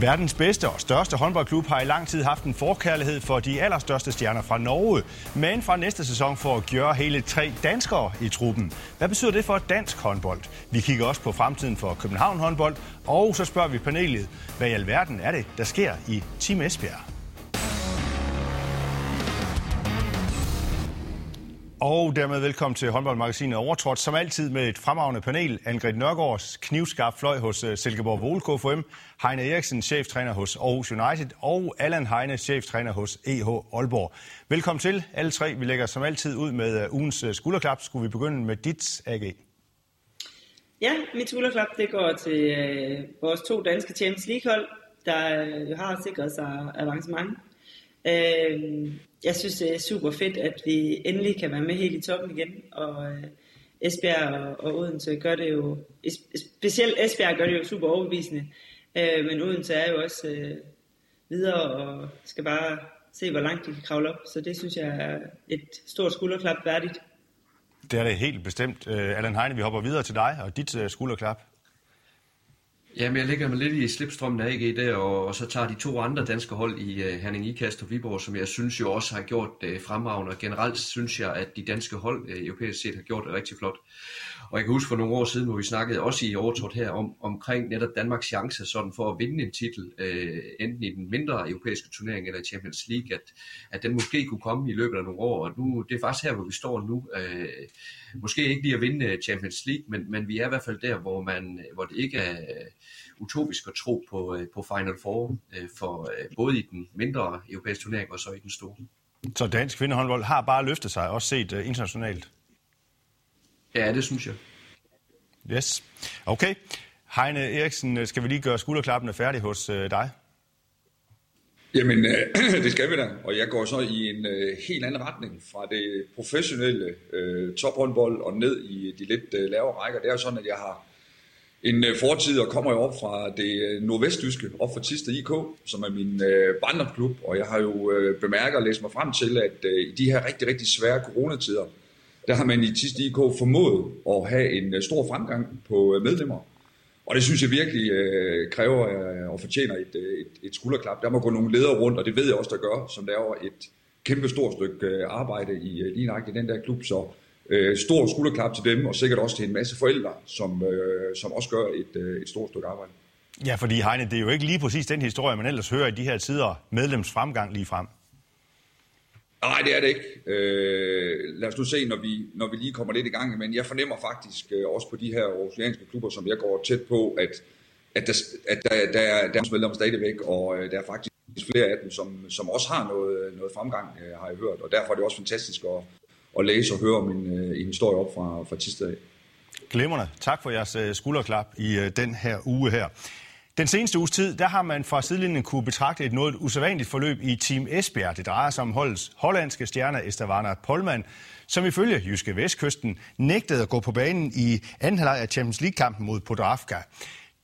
Verdens bedste og største håndboldklub har i lang tid haft en forkærlighed for de allerstørste stjerner fra Norge. Men fra næste sæson får Gjør gøre hele tre danskere i truppen. Hvad betyder det for dansk håndbold? Vi kigger også på fremtiden for København håndbold. Og så spørger vi panelet, hvad i alverden er det, der sker i Team Esbjerg? Og dermed velkommen til håndboldmagasinet Overtrådt, som altid med et fremragende panel. Angrid Nørgaards knivskarp fløj hos øh, Silkeborg Vole KFM, Heine Eriksen, cheftræner hos Aarhus United, og Allan Heine, cheftræner hos EH Aalborg. Velkommen til alle tre. Vi lægger som altid ud med øh, ugens øh, skulderklap. Skulle vi begynde med dit AG? Ja, mit skulderklap det går til øh, vores to danske Champions League-hold, der øh, har sikret sig avancement. Øh, jeg synes, det er super fedt, at vi endelig kan være med helt i toppen igen, og øh, Esbjerg og, og Odense gør det jo, specielt Esbjerg gør det jo super overbevisende, øh, men Odense er jo også øh, videre og skal bare se, hvor langt de kan kravle op, så det synes jeg er et stort skulderklap værdigt. Det er det helt bestemt. Uh, Allan Heine, vi hopper videre til dig og dit uh, skulderklap. Jamen, jeg ligger mig lidt i slipstrømmen af AG der, og, og så tager de to andre danske hold i uh, Herning Ikast og Viborg, som jeg synes jo også har gjort uh, fremragende. Og generelt synes jeg, at de danske hold uh, europæisk set har gjort det rigtig flot. Og jeg kan huske for nogle år siden, hvor vi snakkede også i overtrådt her om, omkring netop Danmarks chance sådan for at vinde en titel, øh, enten i den mindre europæiske turnering eller i Champions League, at, at den måske kunne komme i løbet af nogle år. Og nu, det er faktisk her, hvor vi står nu. Øh, måske ikke lige at vinde øh, Champions League, men, men vi er i hvert fald der, hvor, man, hvor det ikke er øh, utopisk at tro på, øh, på Final Four, øh, for øh, både i den mindre europæiske turnering og så i den store. Så dansk kvindehåndbold har bare løftet sig, også set øh, internationalt? Ja, det synes jeg. Yes. Okay. Heine Eriksen, skal vi lige gøre skulderklappene færdige hos øh, dig? Jamen, øh, det skal vi da, og jeg går så i en øh, helt anden retning fra det professionelle øh, tophåndbold og ned i de lidt øh, lavere rækker. Det er jo sådan, at jeg har en øh, fortid og kommer jo op fra det øh, nordvesttyske, op fra Tiste IK, som er min øh, barndomsklub, og jeg har jo øh, bemærket og læst mig frem til, at øh, i de her rigtig, rigtig svære coronatider, der har man i Tiste IK formået at have en øh, stor fremgang på øh, medlemmer. Og det synes jeg virkelig øh, kræver øh, og fortjener et, øh, et, et skulderklap. Der må gå nogle ledere rundt, og det ved jeg også, der gør, som laver et kæmpe stort stykke øh, arbejde i øh, lige i den der klub. Så øh, stor skulderklap til dem, og sikkert også til en masse forældre, som, øh, som også gør et, øh, et stort stykke arbejde. Ja, fordi Heine, det er jo ikke lige præcis den historie, man ellers hører i de her tider, medlemsfremgang lige frem. Nej, det er det ikke. Øh, lad os nu se, når vi, når vi lige kommer lidt i gang. Men jeg fornemmer faktisk øh, også på de her oceanske klubber, som jeg går tæt på, at, at, der, at der, der, er, der er medlemmer stadigvæk, og øh, der er faktisk flere af dem, som, som også har noget, noget fremgang, øh, har jeg hørt. Og derfor er det også fantastisk at, at læse og høre om en, øh, en historie op fra, fra Tisdag. Glimrende. Tak for jeres øh, skulderklap i øh, den her uge her. Den seneste uges tid, der har man fra sidelinjen kunne betragte et noget usædvanligt forløb i Team Esbjerg. Det drejer sig om holdets hollandske stjerne Estavana Polman, som ifølge Jyske Vestkysten nægtede at gå på banen i anden halvleg af Champions League-kampen mod Podravka.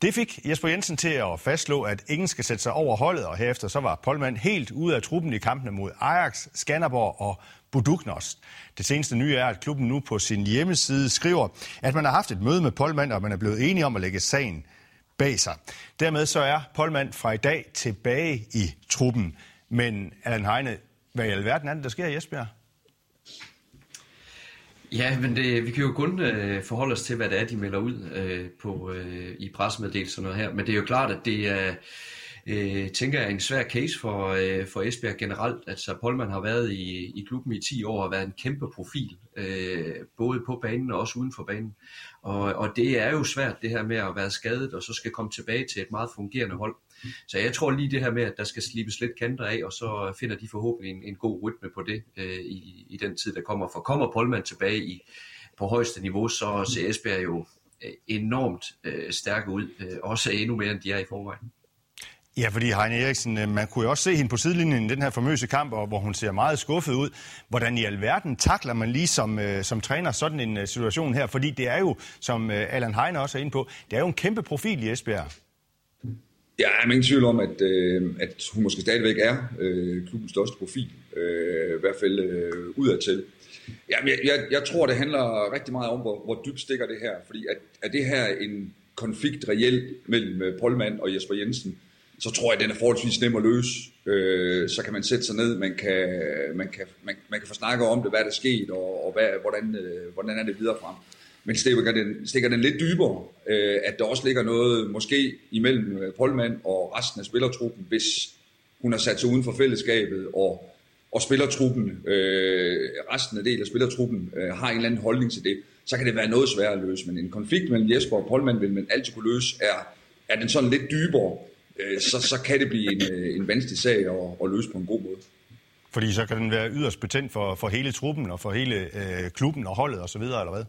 Det fik Jesper Jensen til at fastslå, at ingen skal sætte sig over holdet, og herefter så var Polman helt ude af truppen i kampene mod Ajax, Skanderborg og Buduknos. Det seneste nye er, at klubben nu på sin hjemmeside skriver, at man har haft et møde med Polman, og man er blevet enige om at lægge sagen bag sig. Dermed så er Polman fra i dag tilbage i truppen. Men Allan Heine, hvad i alverden er det, der sker i Esbjerg? Ja, men det, vi kan jo kun øh, forholde os til, hvad det er, de melder ud øh, på, øh, i pressemeddelelserne her. Men det er jo klart, at det er, øh, øh, tænker jeg, en svær case for, øh, for Esbjerg generelt. Altså, Polman har været i, i klubben i 10 år og været en kæmpe profil, øh, både på banen og også uden for banen. Og, og det er jo svært, det her med at være skadet, og så skal komme tilbage til et meget fungerende hold. Så jeg tror lige det her med, at der skal slibes lidt kanter af, og så finder de forhåbentlig en, en god rytme på det øh, i, i den tid, der kommer. For kommer Polman tilbage i, på højeste niveau, så ser Esbjerg jo øh, enormt øh, stærke ud, øh, også endnu mere end de er i forvejen. Ja, fordi Heine Eriksen, øh, man kunne jo også se hende på sidelinjen i den her famøse kamp, hvor hun ser meget skuffet ud. Hvordan i alverden takler man lige som, øh, som træner sådan en øh, situation her? Fordi det er jo, som Allan Heine også er inde på, det er jo en kæmpe profil i Esbjerg. Ja, jeg er ingen tvivl om, at, at hun måske stadigvæk er øh, klubbens største profil. Øh, I hvert fald øh, udadtil. Ja, jeg, jeg, jeg tror, det handler rigtig meget om, hvor, hvor dybt stikker det her. Fordi at, er det her en konflikt reelt mellem Polman og Jesper Jensen, så tror jeg, at den er forholdsvis nem at løse. Øh, så kan man sætte sig ned, man kan, man kan, man, man kan få snakket om det, hvad der er sket, og, og hvad, hvordan, øh, hvordan er det videre frem. Men stikker den, stikker den lidt dybere, øh, at der også ligger noget måske imellem øh, Polman og resten af spillertruppen, hvis hun har sat sig uden for fællesskabet, og, og spillertruppen, øh, resten af del af spillertruppen øh, har en eller anden holdning til det, så kan det være noget sværere at løse. Men en konflikt mellem Jesper og Polman vil man altid kunne løse, er, er den sådan lidt dybere, øh, så, så kan det blive en, øh, en vanskelig sag at, at løse på en god måde. Fordi så kan den være yderst betændt for, for hele truppen og for hele øh, klubben og holdet osv., eller hvad?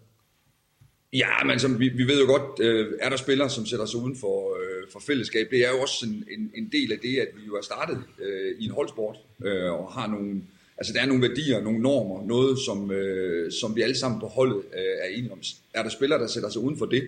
Ja, men som vi, vi ved jo godt, øh, er der spillere, som sætter sig uden for, øh, for fællesskab. Det er jo også en, en, en del af det, at vi jo er startet øh, i en holdsport øh, og har nogle, altså der er nogle værdier, nogle normer, noget som, øh, som vi alle sammen på holdet øh, er enige om. Er der spillere, der sætter sig uden for det,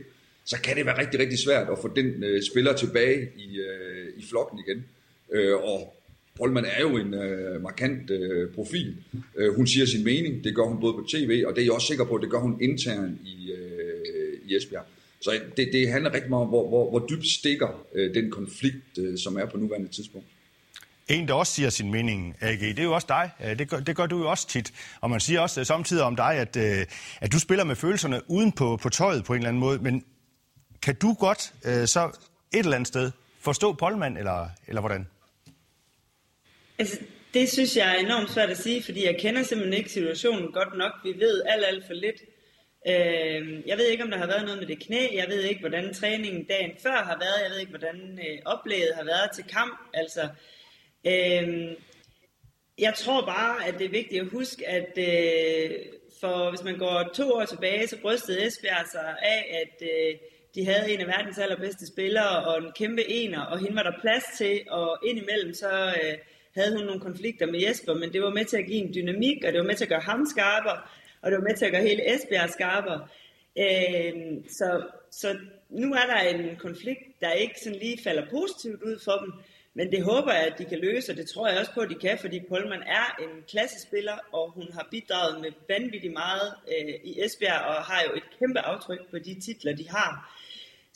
så kan det være rigtig, rigtig svært at få den øh, spiller tilbage i, øh, i flokken igen. Øh, og Polman er jo en øh, markant øh, profil. Øh, hun siger sin mening, det gør hun både på tv, og det er jeg også sikker på, at det gør hun internt i, øh, i Esbjerg. Så det, det handler rigtig meget om, hvor, hvor, hvor dybt stikker øh, den konflikt, øh, som er på nuværende tidspunkt. En, der også siger sin mening, AG, det er jo også dig. Det gør, det gør du jo også tit. Og man siger også øh, samtidig om dig, at, øh, at du spiller med følelserne uden på, på tøjet på en eller anden måde. Men kan du godt øh, så et eller andet sted forstå Polman, eller, eller hvordan? Altså, det synes jeg er enormt svært at sige, fordi jeg kender simpelthen ikke situationen godt nok. Vi ved alt, alt for lidt. Øh, jeg ved ikke, om der har været noget med det knæ. Jeg ved ikke, hvordan træningen dagen før har været. Jeg ved ikke, hvordan øh, oplægget har været til kamp. Altså, øh, jeg tror bare, at det er vigtigt at huske, at øh, for hvis man går to år tilbage, så brystede Esbjerg sig af, at øh, de havde en af verdens allerbedste spillere og en kæmpe ener, og hende var der plads til, og indimellem så øh, havde hun nogle konflikter med Jesper, men det var med til at give en dynamik, og det var med til at gøre ham skarpere, og det var med til at gøre hele Esbjerg skarpere. Øh, så, så nu er der en konflikt, der ikke sådan lige falder positivt ud for dem, men det håber jeg, at de kan løse, og det tror jeg også på, at de kan, fordi Polman er en klassespiller, og hun har bidraget med vanvittigt meget øh, i Esbjerg, og har jo et kæmpe aftryk på de titler, de har.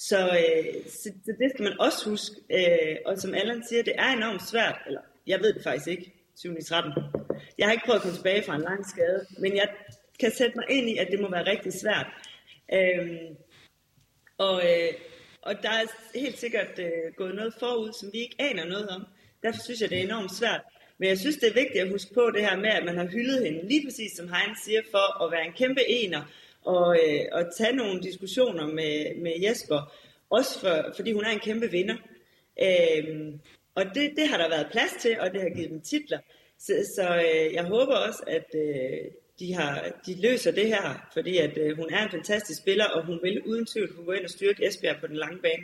Så, øh, så, så det skal man også huske. Øh, og som Allan siger, det er enormt svært, eller jeg ved det faktisk ikke, 7. 13. Jeg har ikke prøvet at komme tilbage fra en lang skade, men jeg kan sætte mig ind i, at det må være rigtig svært. Øhm, og, øh, og der er helt sikkert øh, gået noget forud, som vi ikke aner noget om. Derfor synes jeg, det er enormt svært. Men jeg synes, det er vigtigt at huske på det her med, at man har hyldet hende, lige præcis som Heinz siger, for at være en kæmpe ener, og, øh, og tage nogle diskussioner med, med Jesper, også for, fordi hun er en kæmpe vinder. Øh, og det, det har der været plads til, og det har givet dem titler. Så, så øh, jeg håber også, at øh, de, har, de løser det her, fordi at øh, hun er en fantastisk spiller, og hun vil uden tvivl kunne gå ind og styrke Esbjerg på den lange bane.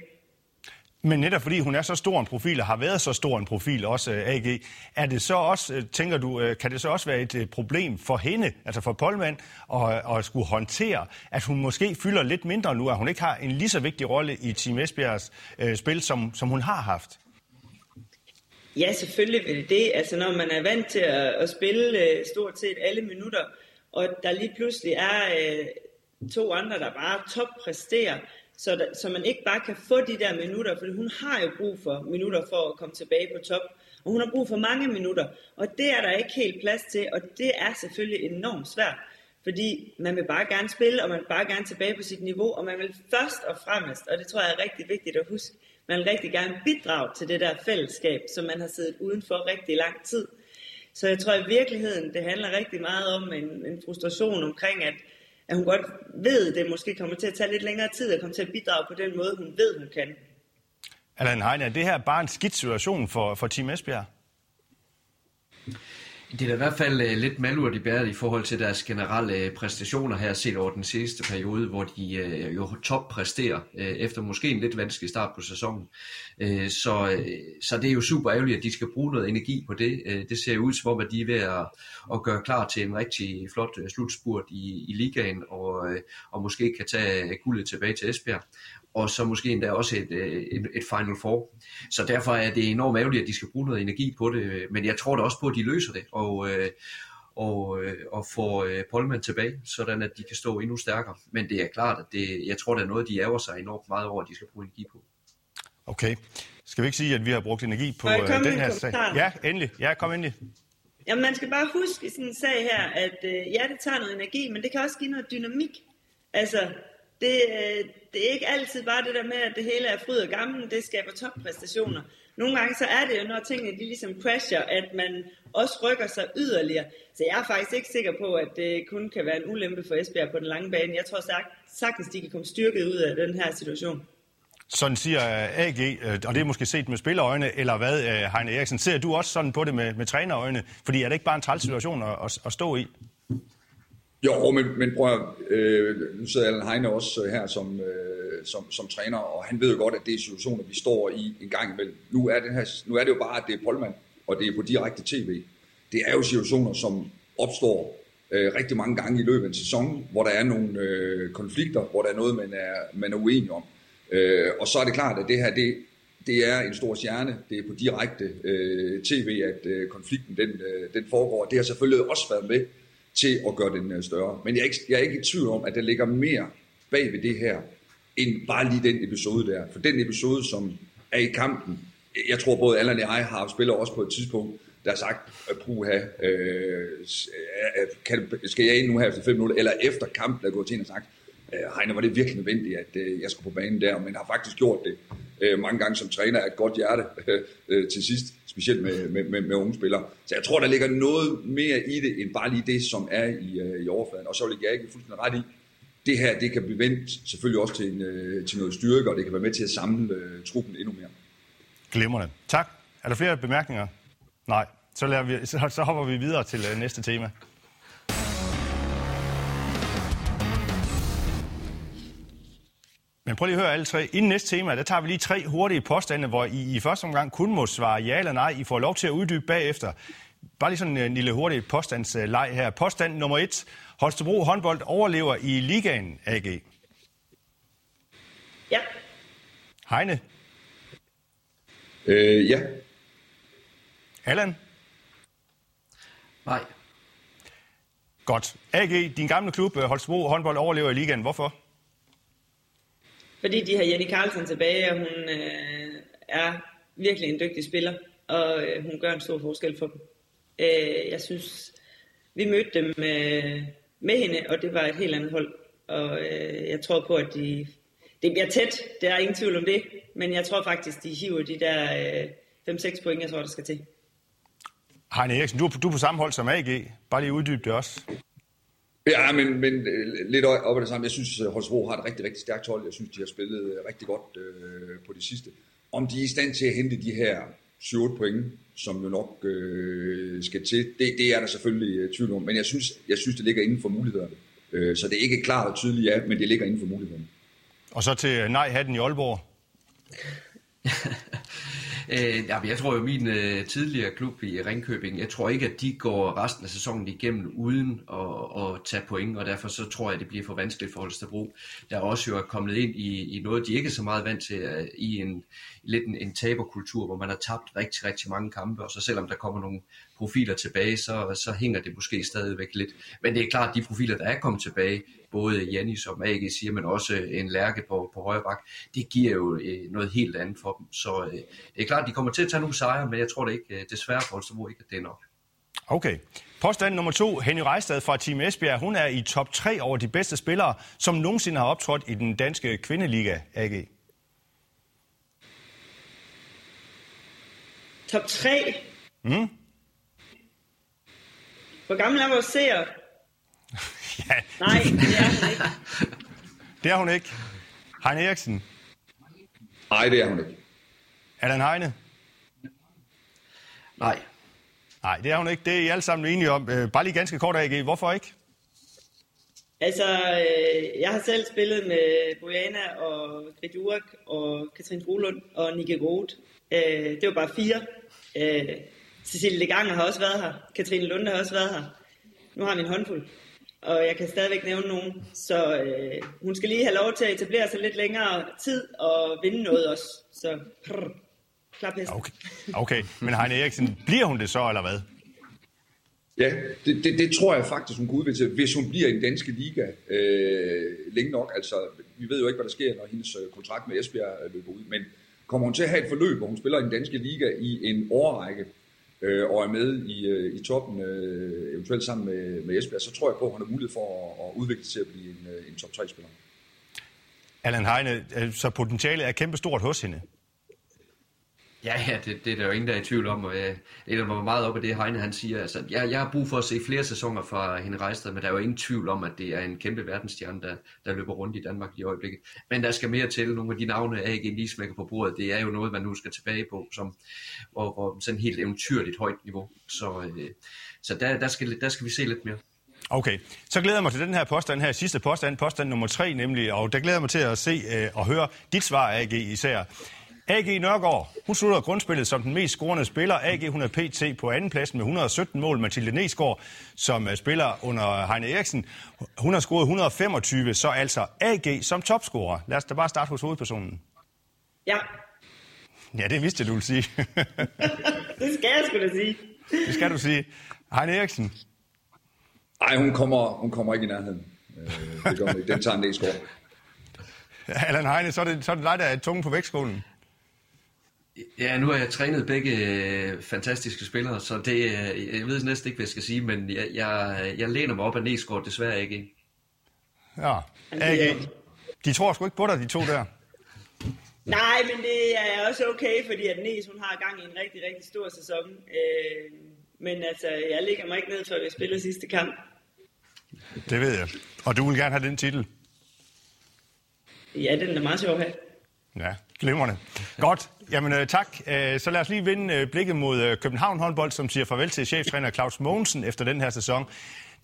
Men netop fordi hun er så stor en profil, og har været så stor en profil også, øh, AG, er det så også, øh, tænker du, øh, kan det så også være et problem for hende, altså for Polman, at, at skulle håndtere, at hun måske fylder lidt mindre nu, at hun ikke har en lige så vigtig rolle i Team Esbjergs øh, spil, som, som hun har haft? Ja, selvfølgelig vil det det. Altså når man er vant til at, at spille øh, stort set alle minutter, og der lige pludselig er øh, to andre, der bare toppræsterer, så, der, så man ikke bare kan få de der minutter, for hun har jo brug for minutter for at komme tilbage på top, og hun har brug for mange minutter, og det er der ikke helt plads til, og det er selvfølgelig enormt svært, fordi man vil bare gerne spille, og man vil bare gerne tilbage på sit niveau, og man vil først og fremmest, og det tror jeg er rigtig vigtigt at huske, man vil rigtig gerne bidrage til det der fællesskab, som man har siddet uden for rigtig lang tid. Så jeg tror i virkeligheden, det handler rigtig meget om en, en frustration omkring, at, at hun godt ved, at det måske kommer til at tage lidt længere tid at komme til at bidrage på den måde, hun ved, hun kan. Allan Heine, er det her bare en skidt situation for, for Team Esbjerg? Det er da i hvert fald øh, lidt malurt i bæret i forhold til deres generelle øh, præstationer her set over den sidste periode, hvor de øh, jo top præsterer efter måske en lidt vanskelig start på sæsonen. Så, så det er jo super ærgerligt, at de skal bruge noget energi på det. Det ser ud som om, at de er ved at, at gøre klar til en rigtig flot slutspurt i, i ligaen, og, og måske kan tage guldet tilbage til Esbjerg og så måske endda også et, øh, et, et Final Four. Så derfor er det enormt ærgerligt, at de skal bruge noget energi på det, men jeg tror da også på, at de løser det, og, øh, og, øh, og får Polman tilbage, sådan at de kan stå endnu stærkere. Men det er klart, at det, jeg tror, det er noget, de ærger sig enormt meget over, at de skal bruge energi på. Okay. Skal vi ikke sige, at vi har brugt energi på øh, den her sag? Ja, endelig. Ja, kom endelig. Ja, man skal bare huske i sådan en sag her, at øh, ja, det tager noget energi, men det kan også give noget dynamik. Altså, det, øh, det er ikke altid bare det der med, at det hele er fryd og gammel, det skaber toppræstationer. Nogle gange så er det jo, når tingene de ligesom crasher, at man også rykker sig yderligere. Så jeg er faktisk ikke sikker på, at det kun kan være en ulempe for Esbjerg på den lange bane. Jeg tror sagtens, de kan komme styrket ud af den her situation. Sådan siger øh, AG, øh, og det er måske set med spillerøjne, eller hvad, Heine Eriksen? Ser du også sådan på det med, med trænerøjne? Fordi er det ikke bare en træls situation at, at, at stå i? Jo, men, men prøv at, øh, nu sidder Allan Heine også øh, her som, øh, som, som træner, og han ved jo godt, at det er situationer, vi står i en gang imellem. Nu er det, her, nu er det jo bare, at det er Polman, og det er på direkte tv. Det er jo situationer, som opstår øh, rigtig mange gange i løbet af en sæson, hvor der er nogle øh, konflikter, hvor der er noget, man er, man er uenig om. Øh, og så er det klart, at det her, det, det er en stor stjerne. Det er på direkte øh, tv, at øh, konflikten den, øh, den foregår. Det har selvfølgelig også været med til at gøre den større. Men jeg er, ikke, jeg er ikke i tvivl om, at der ligger mere bag ved det her, end bare lige den episode der. For den episode, som er i kampen, jeg tror både Allan og jeg har spillet også på et tidspunkt, der har sagt, puha, øh, kan, skal jeg ind nu her efter fem minutter, eller efter kampen er gået til en og sagt, øh, Heine, var det virkelig nødvendigt, at øh, jeg skulle på banen der, men har faktisk gjort det øh, mange gange som træner af et godt hjerte øh, til sidst, specielt med, med, med, med unge spillere. Så jeg tror, der ligger noget mere i det, end bare lige det, som er i, øh, i overfladen. Og så vil jeg ikke fuldstændig ret i, det her, det kan blive vendt selvfølgelig også til, en, øh, til noget styrke, og det kan være med til at samle øh, truppen endnu mere. Glimrende. Tak. Er der flere bemærkninger? Nej. Så, lader vi, så, så hopper vi videre til øh, næste tema. Men prøv lige at høre alle tre. Inden næste tema, der tager vi lige tre hurtige påstande, hvor I i første omgang kun må svare ja eller nej. I får lov til at uddybe bagefter. Bare lige sådan en lille hurtig påstandsleg her. Påstand nummer et. Holstebro håndbold overlever i ligaen, AG. Ja. Heine. Øh, ja. Allan. Nej. Godt. AG, din gamle klub, Holstebro håndbold overlever i ligaen. Hvorfor? Fordi de har Jenny Carlsen tilbage, og hun øh, er virkelig en dygtig spiller, og øh, hun gør en stor forskel for dem. Øh, jeg synes, vi mødte dem øh, med hende, og det var et helt andet hold. Og øh, jeg tror på, at de, det bliver tæt, der er ingen tvivl om det, men jeg tror faktisk, de hiver de der øh, 5-6 point, jeg tror, der skal til. Heine Eriksen, du er, du er på samme hold som AG. Bare lige uddyb det også. Ja, men, men øh, lidt op af det samme. Jeg synes, at Holstebro har et rigtig, rigtig stærkt hold. Jeg synes, de har spillet øh, rigtig godt øh, på det sidste. Om de er i stand til at hente de her 7 point, som jo nok øh, skal til, det, det er der selvfølgelig øh, tvivl om. Men jeg synes, jeg synes, det ligger inden for mulighederne. Øh, så det er ikke klart og tydeligt ja, men det ligger inden for mulighederne. Og så til nej-hatten i Aalborg. Øh, ja, jeg tror jo, min øh, tidligere klub i Ringkøbing, jeg tror ikke, at de går resten af sæsonen igennem uden at, at tage point, og derfor så tror jeg, det bliver for vanskeligt for Holstebro, der også jo er kommet ind i, i noget, de ikke er så meget vant til, uh, i en lidt en, en taberkultur, hvor man har tabt rigtig, rigtig mange kampe, og så selvom der kommer nogle profiler tilbage, så, så hænger det måske stadigvæk lidt. Men det er klart, at de profiler, der er kommet tilbage, både Jannis som AG siger, men også en lærke på, på højre bak, det giver jo øh, noget helt andet for dem. Så øh, det er klart, at de kommer til at tage nogle sejre, men jeg tror det ikke, øh, desværre for Holstebro ikke, at det er nok. Okay. Påstand nummer to. Henny Rejstad fra Team Esbjerg. Hun er i top 3 over de bedste spillere, som nogensinde har optrådt i den danske kvindeliga, AG. Top 3? Mm. Hvor gammel er vores seer? ja. Nej, det er hun ikke. det er hun ikke. Heine Eriksen. Nej, det er hun ikke. Allan Heine. Nej. Nej, det er hun ikke. Det er I alle sammen enige om. Øh, bare lige ganske kort, AG. Hvorfor ikke? Altså, øh, jeg har selv spillet med Bojana og Grit og Katrin Brulund og Nikke Groth. Øh, det var bare fire. Øh, Cecilie Leganger har også været her. Katrine Lunde har også været her. Nu har vi en håndfuld. Og jeg kan stadigvæk nævne nogen. Så øh, hun skal lige have lov til at etablere sig lidt længere tid og vinde noget også. Så prr, klap Okay. okay, men Heine Eriksen, bliver hun det så, eller hvad? Ja, det, det, det tror jeg faktisk, hun kunne udvikle til, hvis hun bliver i den danske liga øh, længe nok. Altså, vi ved jo ikke, hvad der sker, når hendes øh, kontrakt med Esbjerg løber ud, men kommer hun til at have et forløb, hvor hun spiller i den danske liga i en årrække, øh, og er med i, øh, i toppen, øh, eventuelt sammen med, med Esbjerg, så tror jeg på, at han har mulighed for at, at udvikle sig til at blive en, øh, en top 3-spiller. Allan Heine, øh, så potentialet er kæmpestort hos hende. Ja, ja, det, det er der jo ingen, der er i tvivl om, og jeg læner mig meget op af det, Heine han siger. Altså, jeg, jeg har brug for at se flere sæsoner fra hende Rejstad, men der er jo ingen tvivl om, at det er en kæmpe verdensstjerne, der, der løber rundt i Danmark i øjeblikket. Men der skal mere til. Nogle af de navne, AG lige smækker på bordet, det er jo noget, man nu skal tilbage på, som, hvor, hvor sådan helt eventyrligt højt niveau. Så, øh, så der, der, skal, der skal vi se lidt mere. Okay, så glæder jeg mig til den her påstand her, sidste påstand, påstand nummer tre nemlig, og der glæder jeg mig til at se øh, og høre dit svar, AG, især. AG Nørgaard, hun slutter grundspillet som den mest scorende spiller. AG hun er PT på andenpladsen med 117 mål. Mathilde Nesgaard, som spiller under Heine Eriksen, hun har scoret 125, så altså AG som topscorer. Lad os da bare starte hos hovedpersonen. Ja. Ja, det vidste du ville sige. det skal jeg sgu da sige. det skal du sige. Heine Eriksen. Nej, hun kommer, hun kommer ikke i nærheden. Øh, det gør hun ikke. Den tager en Nesgaard. Allan Heine, så er det, så er det dig, der er tunge på vægtskålen. Ja, nu har jeg trænet begge øh, fantastiske spillere, så det, øh, jeg ved næsten ikke, hvad jeg skal sige, men jeg, jeg, jeg læner mig op af Næsgaard desværre ikke. Ja, AG. De tror sgu ikke på dig, de to der. Nej, men det er også okay, fordi at Næs, hun har gang i en rigtig, rigtig stor sæson. Øh, men altså, jeg ligger mig ikke ned, før vi spiller sidste kamp. Det ved jeg. Og du vil gerne have den titel? Ja, den er meget sjov at have. Ja, glimrende. Godt. Jamen øh, tak. Øh, så lad os lige vende øh, blikket mod København håndbold, som siger farvel til cheftræner Claus Mogensen efter den her sæson.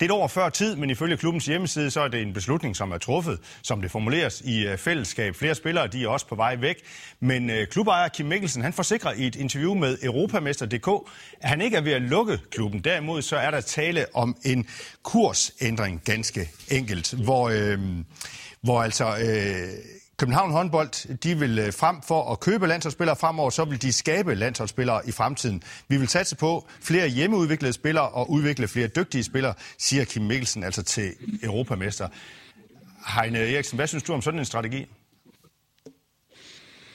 Det er et år før tid, men ifølge klubbens hjemmeside, så er det en beslutning, som er truffet, som det formuleres i fællesskab. Flere spillere, de er også på vej væk. Men klubejer Kim Mikkelsen, han forsikrer i et interview med Europamester.dk, at han ikke er ved at lukke klubben. Derimod så er der tale om en kursændring, ganske enkelt, hvor, øh, hvor altså... Øh, København håndbold, de vil øh, frem for at købe landsholdsspillere fremover, så vil de skabe landsholdsspillere i fremtiden. Vi vil satse på flere hjemmeudviklede spillere og udvikle flere dygtige spillere, siger Kim Mikkelsen altså til Europamester. Heine Eriksen, hvad synes du om sådan en strategi?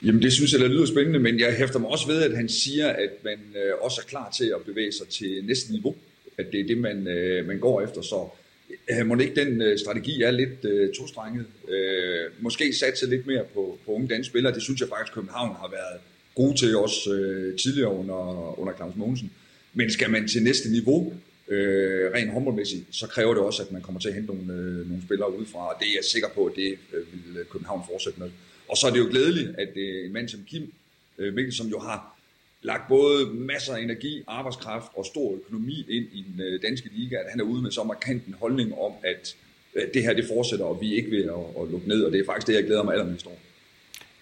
Jamen det synes jeg, der lyder spændende, men jeg hæfter mig også ved, at han siger, at man øh, også er klar til at bevæge sig til næste niveau. At det er det, man, øh, man går efter. Så Øh, må ikke den øh, strategi er lidt øh, tostrenget. Øh, måske satse lidt mere på, på unge danske spillere. Det synes jeg faktisk, København har været gode til også øh, tidligere under, under Claus Mogensen. Men skal man til næste niveau, øh, rent håndboldmæssigt, så kræver det også, at man kommer til at hente nogle, øh, nogle spillere udefra, og det er jeg sikker på, at det øh, vil København fortsætte med. Og så er det jo glædeligt, at øh, en mand som Kim øh, Mikkel, som jo har lagt både masser af energi, arbejdskraft og stor økonomi ind i den øh, danske liga, at han er ude med så markant en holdning om, at øh, det her det fortsætter, og vi er ikke ved at, at lukke ned, og det er faktisk det, jeg glæder mig allermest over.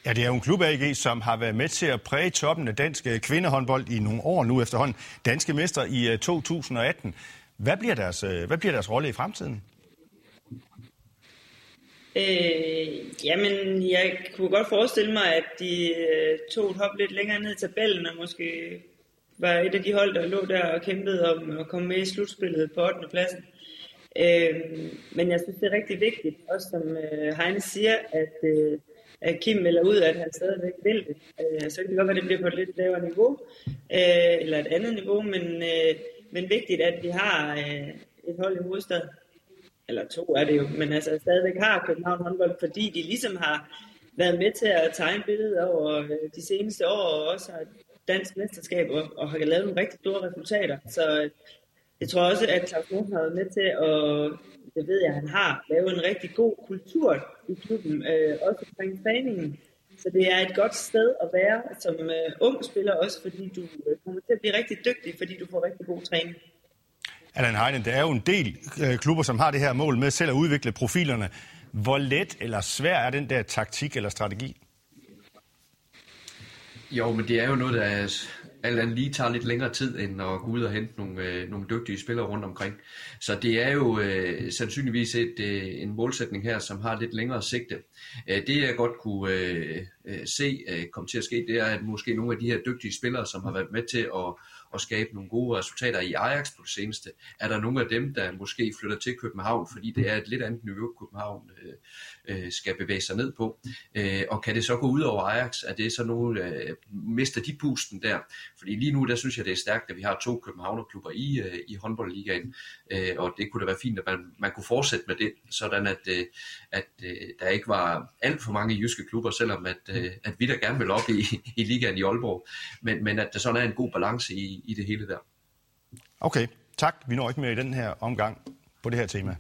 Ja, det er jo en klub AG, som har været med til at præge toppen af dansk øh, kvindehåndbold i nogle år nu efterhånden. Danske mester i øh, 2018. Hvad bliver deres, øh, hvad bliver deres rolle i fremtiden? Øh, jamen, jeg kunne godt forestille mig, at de øh, tog et hop lidt længere ned i tabellen, og måske var et af de hold, der lå der og kæmpede om at komme med i slutspillet på 8. pladsen. Øh, men jeg synes, det er rigtig vigtigt, også som øh, Heine siger, at, øh, at Kim melder ud, at han stadigvæk vil det. Øh, så kan det godt være, at det bliver på et lidt lavere niveau, øh, eller et andet niveau, men, øh, men vigtigt, at vi har øh, et hold i hovedstaden, eller to er det jo, men altså stadigvæk har København håndbold, fordi de ligesom har været med til at tegne billedet over øh, de seneste år, og også har dansk mesterskab, og, og har lavet nogle rigtig store resultater. Så øh, jeg tror også, at Claus Mosen har været med til at, det ved jeg, han har, lavet en rigtig god kultur i klubben, øh, også omkring træningen. Så det er et godt sted at være som øh, ung spiller, også fordi du øh, kommer til at blive rigtig dygtig, fordi du får rigtig god træning. Allan Heinen, der er jo en del øh, klubber, som har det her mål med selv at udvikle profilerne. Hvor let eller svær er den der taktik eller strategi? Jo, men det er jo noget, der er, alt andet lige tager lidt længere tid, end at gå ud og hente nogle, øh, nogle dygtige spillere rundt omkring. Så det er jo øh, sandsynligvis et, øh, en målsætning her, som har lidt længere sigte. Øh, det jeg godt kunne øh, øh se øh, komme til at ske, det er, at måske nogle af de her dygtige spillere, som har været med til at at skabe nogle gode resultater i Ajax på det seneste. Er der nogle af dem, der måske flytter til København, fordi det er et lidt andet niveau, København øh, øh, skal bevæge sig ned på? Øh, og kan det så gå ud over Ajax? Er det så nu, øh, mister de pusten der? Fordi lige nu, der synes jeg, det er stærkt, at vi har to Københavnerklubber i, øh, i håndboldligaen, øh, og det kunne da være fint, at man, man kunne fortsætte med det, sådan at, øh, at øh, der ikke var alt for mange jyske klubber, selvom at, øh, at vi der gerne vil op i, i ligaen i Aalborg, men, men at der sådan er en god balance i, i det hele der. Okay, tak. Vi når ikke mere i den her omgang på det her tema.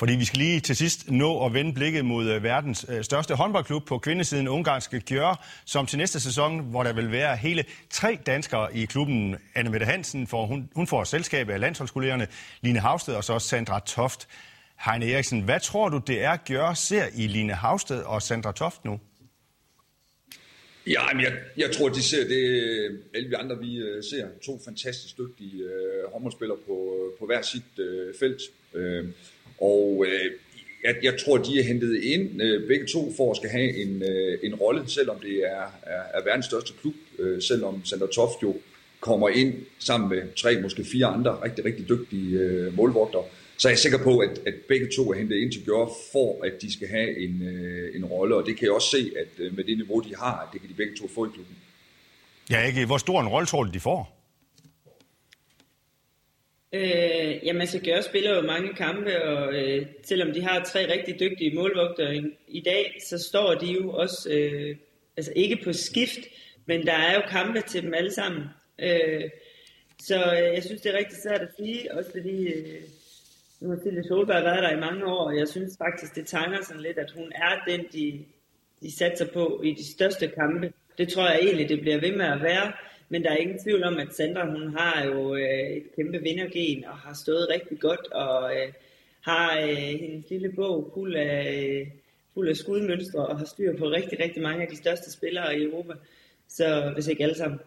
Fordi vi skal lige til sidst nå at vende blikket mod øh, verdens øh, største håndboldklub på kvindesiden, ungarske Gjør, som til næste sæson, hvor der vil være hele tre danskere i klubben. Anne Mette Hansen, for, hun, hun får selskab af landsholdskollegerne Line Havsted og så Sandra Toft. Heine Eriksen, hvad tror du, det er, Gjør ser i Line Havsted og Sandra Toft nu? Ja, men jeg, jeg tror, de ser det, alle vi andre vi øh, ser. To fantastisk dygtige uh, håndboldspillere på, på hver sit øh, felt. Øh, og øh, jeg, jeg tror, de er hentet ind øh, begge to for at skal have en, øh, en rolle, selvom det er, er, er verdens største klub. øh, selvom Sander Toft jo kommer ind sammen med tre, måske fire andre rigtig, rigtig dygtige øh, målvogtere så er jeg sikker på, at, at begge to er hentet ind til Gjør, for at de skal have en, øh, en rolle, og det kan jeg også se, at øh, med det niveau, de har, det kan de begge to få i klubben. Ja, ikke? Hvor stor en rolle tror du, de får? Øh, jamen, altså, så Gør spiller jo mange kampe, og øh, selvom de har tre rigtig dygtige målvogtere i, i dag, så står de jo også, øh, altså ikke på skift, men der er jo kampe til dem alle sammen. Øh, så øh, jeg synes, det er rigtig svært at sige, også fordi... Øh, nu har Silje Solberg været der i mange år, og jeg synes faktisk, det tanger sådan lidt, at hun er den, de, de satser på i de største kampe. Det tror jeg egentlig, det bliver ved med at være. Men der er ingen tvivl om, at Sandra hun har jo øh, et kæmpe vindergen og har stået rigtig godt og øh, har øh, hendes lille bog fuld af, øh, fuld af skudmønstre og har styr på rigtig, rigtig mange af de største spillere i Europa. Så hvis ikke alle sammen.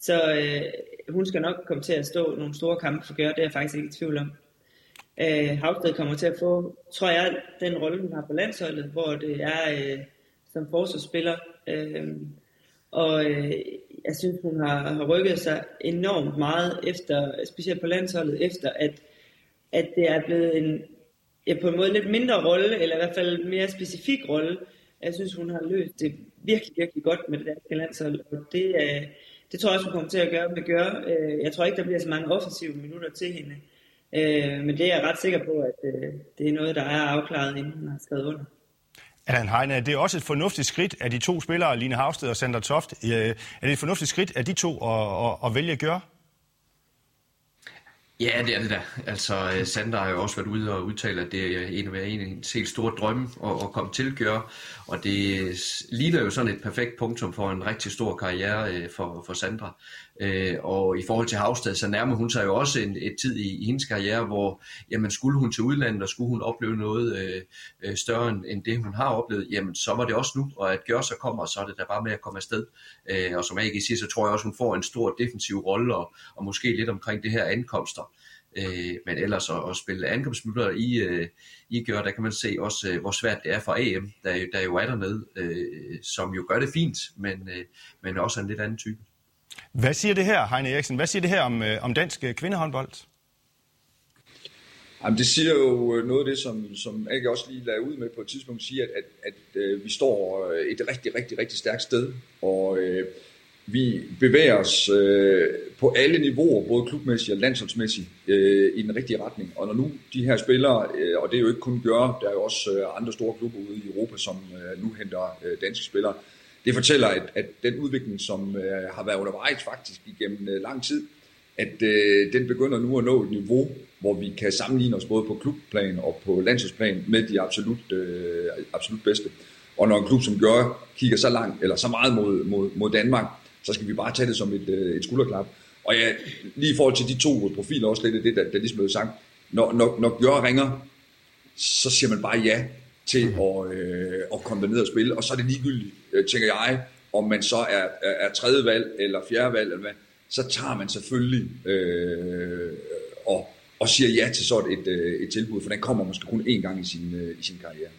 Så øh, hun skal nok komme til at stå nogle store kampe for gøre, det er jeg faktisk ikke i tvivl om øh, Havsted kommer til at få, tror jeg, den rolle, hun har på landsholdet, hvor det er øh, som forsvarsspiller. Øh, og øh, jeg synes, hun har, har rykket sig enormt meget efter, specielt på landsholdet, efter at, at det er blevet en, ja, på en måde lidt mindre rolle, eller i hvert fald mere specifik rolle. Jeg synes, hun har løst det virkelig, virkelig godt med det danske landshold, og det, øh, det tror jeg også, hun kommer til at gøre med gøre. Øh, jeg tror ikke, der bliver så mange offensive minutter til hende. Øh, men det er jeg ret sikker på, at det er noget, der er afklaret, inden hun har skrevet under. Allan Heine, det er også et fornuftigt skridt af de to spillere, Line Havsted og Sander Toft. Øh, er det et fornuftigt skridt af de to at, at, at vælge at gøre? Ja, det er det da. Altså, øh, Sander har jo også været ude og udtale, at det er en af en helt stor drømme at, at komme til gøre, og det ligner jo sådan et perfekt punktum for en rigtig stor karriere øh, for, for Sandra. Øh, og i forhold til Havstad, så nærmer hun sig jo også en, et tid i, i hendes karriere, hvor jamen, skulle hun til udlandet, og skulle hun opleve noget øh, større end, det, hun har oplevet, jamen så var det også nu, og at gøre så kommer, så er det da bare med at komme afsted. Øh, og som jeg siger, så tror jeg også, hun får en stor defensiv rolle, og, og måske lidt omkring det her ankomster. Øh, men ellers at, at spille ankomstminutter i, øh, i gør, der kan man se også, øh, hvor svært det er for AM, der, der jo er dernede, øh, som jo gør det fint, men, øh, men også en lidt anden type. Hvad siger det her, Heine Eriksen? Hvad siger det her om, øh, om dansk kvindehåndbold? Jamen, det siger jo noget af det, som, som jeg også lige lagde ud med på et tidspunkt, siger, at, at, at, at vi står et rigtig, rigtig, rigtig stærkt sted, og øh, vi bevæger os øh, på alle niveauer, både klubmæssigt og landsholdsmæssigt, øh, i den rigtige retning. Og når nu de her spillere, øh, og det er jo ikke kun gør, der er jo også øh, andre store klubber ude i Europa, som øh, nu henter øh, danske spillere, det fortæller, at, at den udvikling, som øh, har været undervejs faktisk igennem øh, lang tid, at øh, den begynder nu at nå et niveau, hvor vi kan sammenligne os både på klubplan og på landsholdsplan med de absolut, øh, absolut bedste. Og når en klub som gør kigger så langt eller så meget mod, mod, mod Danmark, så skal vi bare tage det som et, øh, et skulderklap. Og ja, lige i forhold til de to profiler også lidt af det, der, der ligesom blev sagt. Når, når, når Gjør ringer, så siger man bare ja til mm. at, øh, at komme ned og spille. Og så er det ligegyldigt, øh, tænker jeg, om man så er, er, er tredje valg eller fjerde valg, eller hvad, så tager man selvfølgelig øh, og, og siger ja til sådan et, øh, et tilbud, for den kommer måske kun én gang i sin, i sin karriere.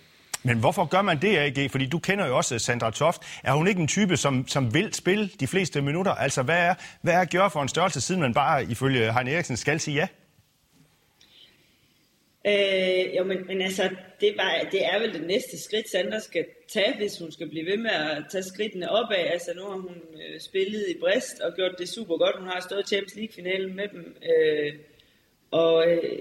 Men hvorfor gør man det, AG? Fordi du kender jo også øh, Sandra Toft. Er hun ikke en type, som, som vil spille de fleste minutter? Altså, hvad er, hvad er at gøre for en størrelse, siden man bare ifølge Heine Eriksen skal sige ja? Øh, jo, men, men altså, det, var, det er vel det næste skridt, Sandra skal tage, hvis hun skal blive ved med at tage skridtene opad. Altså, nu har hun øh, spillet i Brest og gjort det super godt. Hun har stået i Champions League-finalen med dem. Øh, og øh,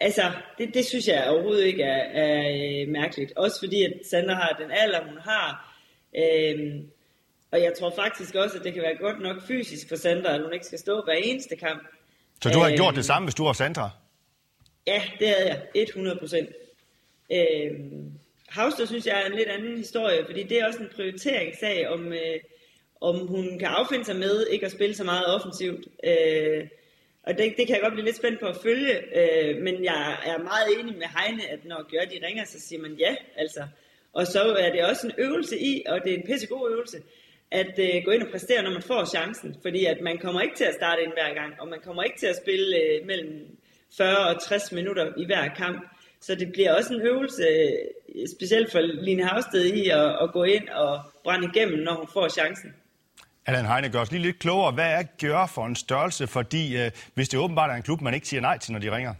altså, det, det synes jeg overhovedet ikke er, er øh, mærkeligt. Også fordi, at Sandra har den alder, hun har. Øh, og jeg tror faktisk også, at det kan være godt nok fysisk for Sandra, at hun ikke skal stå hver eneste kamp. Så du har øh, gjort det samme, hvis du var Sandra? Ja, det havde jeg. 100 procent. Øh, Havster synes jeg er en lidt anden historie, fordi det er også en prioriteringssag, om, øh, om hun kan affinde sig med ikke at spille så meget offensivt. Øh, og det, det kan jeg godt blive lidt spændt på at følge, øh, men jeg er meget enig med Heine, at når gør de ringer, så siger man ja. Altså. Og så er det også en øvelse i, og det er en pissegod øvelse, at øh, gå ind og præstere, når man får chancen. Fordi at man kommer ikke til at starte ind hver gang, og man kommer ikke til at spille øh, mellem 40 og 60 minutter i hver kamp. Så det bliver også en øvelse, øh, specielt for Line Havsted i at, at gå ind og brænde igennem, når hun får chancen. Allan Heine, gør os lige lidt klogere. Hvad er gør for en størrelse? Fordi øh, hvis det åbenbart er en klub, man ikke siger nej til, når de ringer.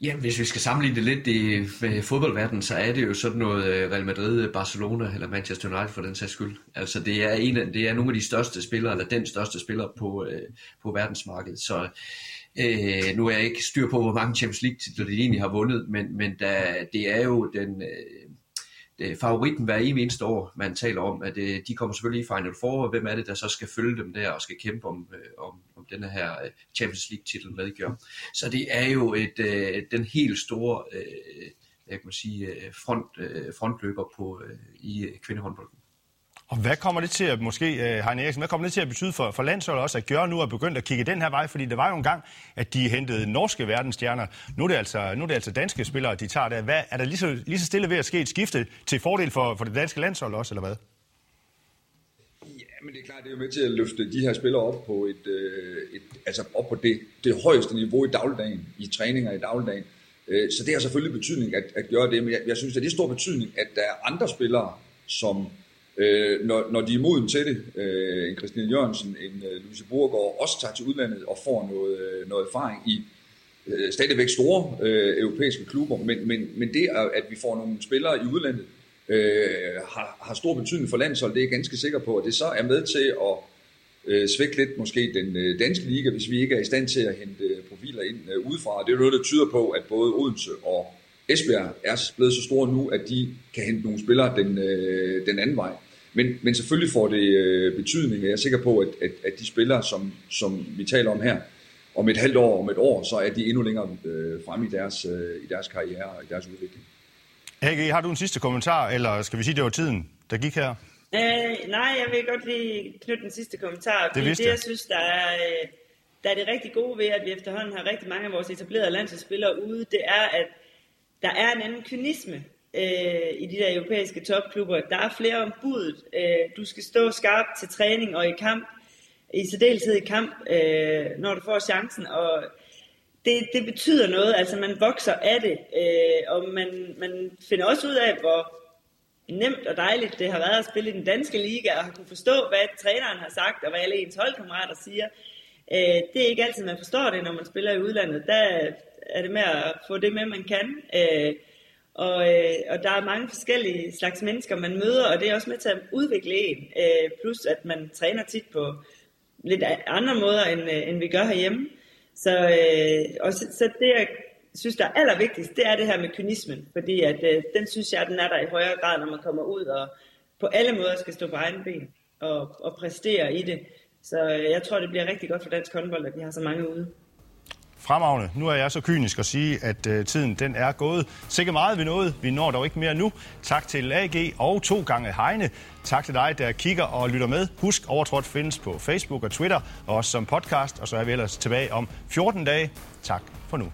Ja, hvis vi skal sammenligne det lidt i, øh, fodboldverdenen, så er det jo sådan noget øh, Real Madrid, Barcelona eller Manchester United for den sags skyld. Altså det er, en af, det er nogle af de største spillere, eller den største spiller på, øh, på verdensmarkedet. Så øh, nu er jeg ikke styr på, hvor mange Champions League titler de egentlig har vundet, men, men da, det er jo den, øh, det, favoritten hver eneste år, man taler om, at øh, de kommer selvfølgelig i Final Four, og hvem er det, der så skal følge dem der og skal kæmpe om, øh, om, om den her øh, Champions League-titel medgør. Så det er jo et, øh, den helt store øh, jeg kan sige, øh, front, øh, frontløber på, øh, i kvindehåndbolden. Og hvad kommer det til at, måske, øh, Heine Eriksen, hvad kommer det til at betyde for, for landsholdet også, at gøre nu er begyndt at kigge den her vej? Fordi det var jo en gang, at de hentede norske verdensstjerner. Nu er det altså, nu er det altså danske spillere, de tager det. Hvad, er der lige så, lige så stille ved at ske et skifte til fordel for, for det danske landshold også, eller hvad? Ja, men det er klart, det er jo med til at løfte de her spillere op på et, øh, et altså op på det, det højeste niveau i dagligdagen, i træninger i dagligdagen. Øh, så det har selvfølgelig betydning at, at gøre det, men jeg, jeg synes, at det er stor betydning, at der er andre spillere, som øh, når, når de er moden til det, øh, en Christian Jørgensen, en øh, Louise Borgård, også tager til udlandet og får noget, øh, noget erfaring i øh, stadigvæk store øh, europæiske klubber, men, men, men det, at vi får nogle spillere i udlandet, øh, har, har stor betydning for landsholdet, det er jeg ganske sikker på, at det så er med til at øh, svække lidt måske den øh, danske liga, hvis vi ikke er i stand til at hente øh, profiler ind øh, udefra. Det er noget, der tyder på, at både Odense og Esbjerg er blevet så store nu, at de kan hente nogle spillere den, øh, den anden vej. Men, men selvfølgelig får det øh, betydning, og jeg er sikker på, at, at, at de spillere, som, som vi taler om her, om et halvt år, om et år, så er de endnu længere øh, frem i deres, øh, i deres karriere og i deres udvikling. Hage, har du en sidste kommentar, eller skal vi sige, det var tiden, der gik her? Øh, nej, jeg vil godt lige knytte den sidste kommentar. Det, det jeg synes, der er, øh, der er det rigtig gode ved, at vi efterhånden har rigtig mange af vores etablerede landsholdsspillere ude, det er, at der er en anden kynisme øh, i de der europæiske topklubber. Der er flere om budet. Øh, du skal stå skarpt til træning og i kamp, i særdeleshed i kamp, øh, når du får chancen. Og det, det betyder noget, altså man vokser af det, øh, og man, man finder også ud af, hvor nemt og dejligt det har været at spille i den danske liga, og har kunne forstå, hvad træneren har sagt, og hvad alle ens holdkammerater siger. Øh, det er ikke altid, man forstår det, når man spiller i udlandet. Der er det med at få det med, man kan. Øh, og, øh, og der er mange forskellige slags mennesker, man møder, og det er også med til at udvikle en. Øh, plus at man træner tit på lidt andre måder, end, øh, end vi gør herhjemme. Så, øh, og så, så det, jeg synes, der er allervigtigst, det er det her med kynismen. Fordi at, øh, den synes jeg, den er der i højere grad, når man kommer ud og på alle måder skal stå på egen ben og, og præstere i det. Så øh, jeg tror, det bliver rigtig godt for dansk håndbold, at vi har så mange ude. Fremragende. Nu er jeg så kynisk at sige, at øh, tiden den er gået. Sikke meget vi nåede. Vi når dog ikke mere nu. Tak til AG og to gange Heine. Tak til dig, der kigger og lytter med. Husk, Overtrådt findes på Facebook og Twitter, og også som podcast. Og så er vi ellers tilbage om 14 dage. Tak for nu.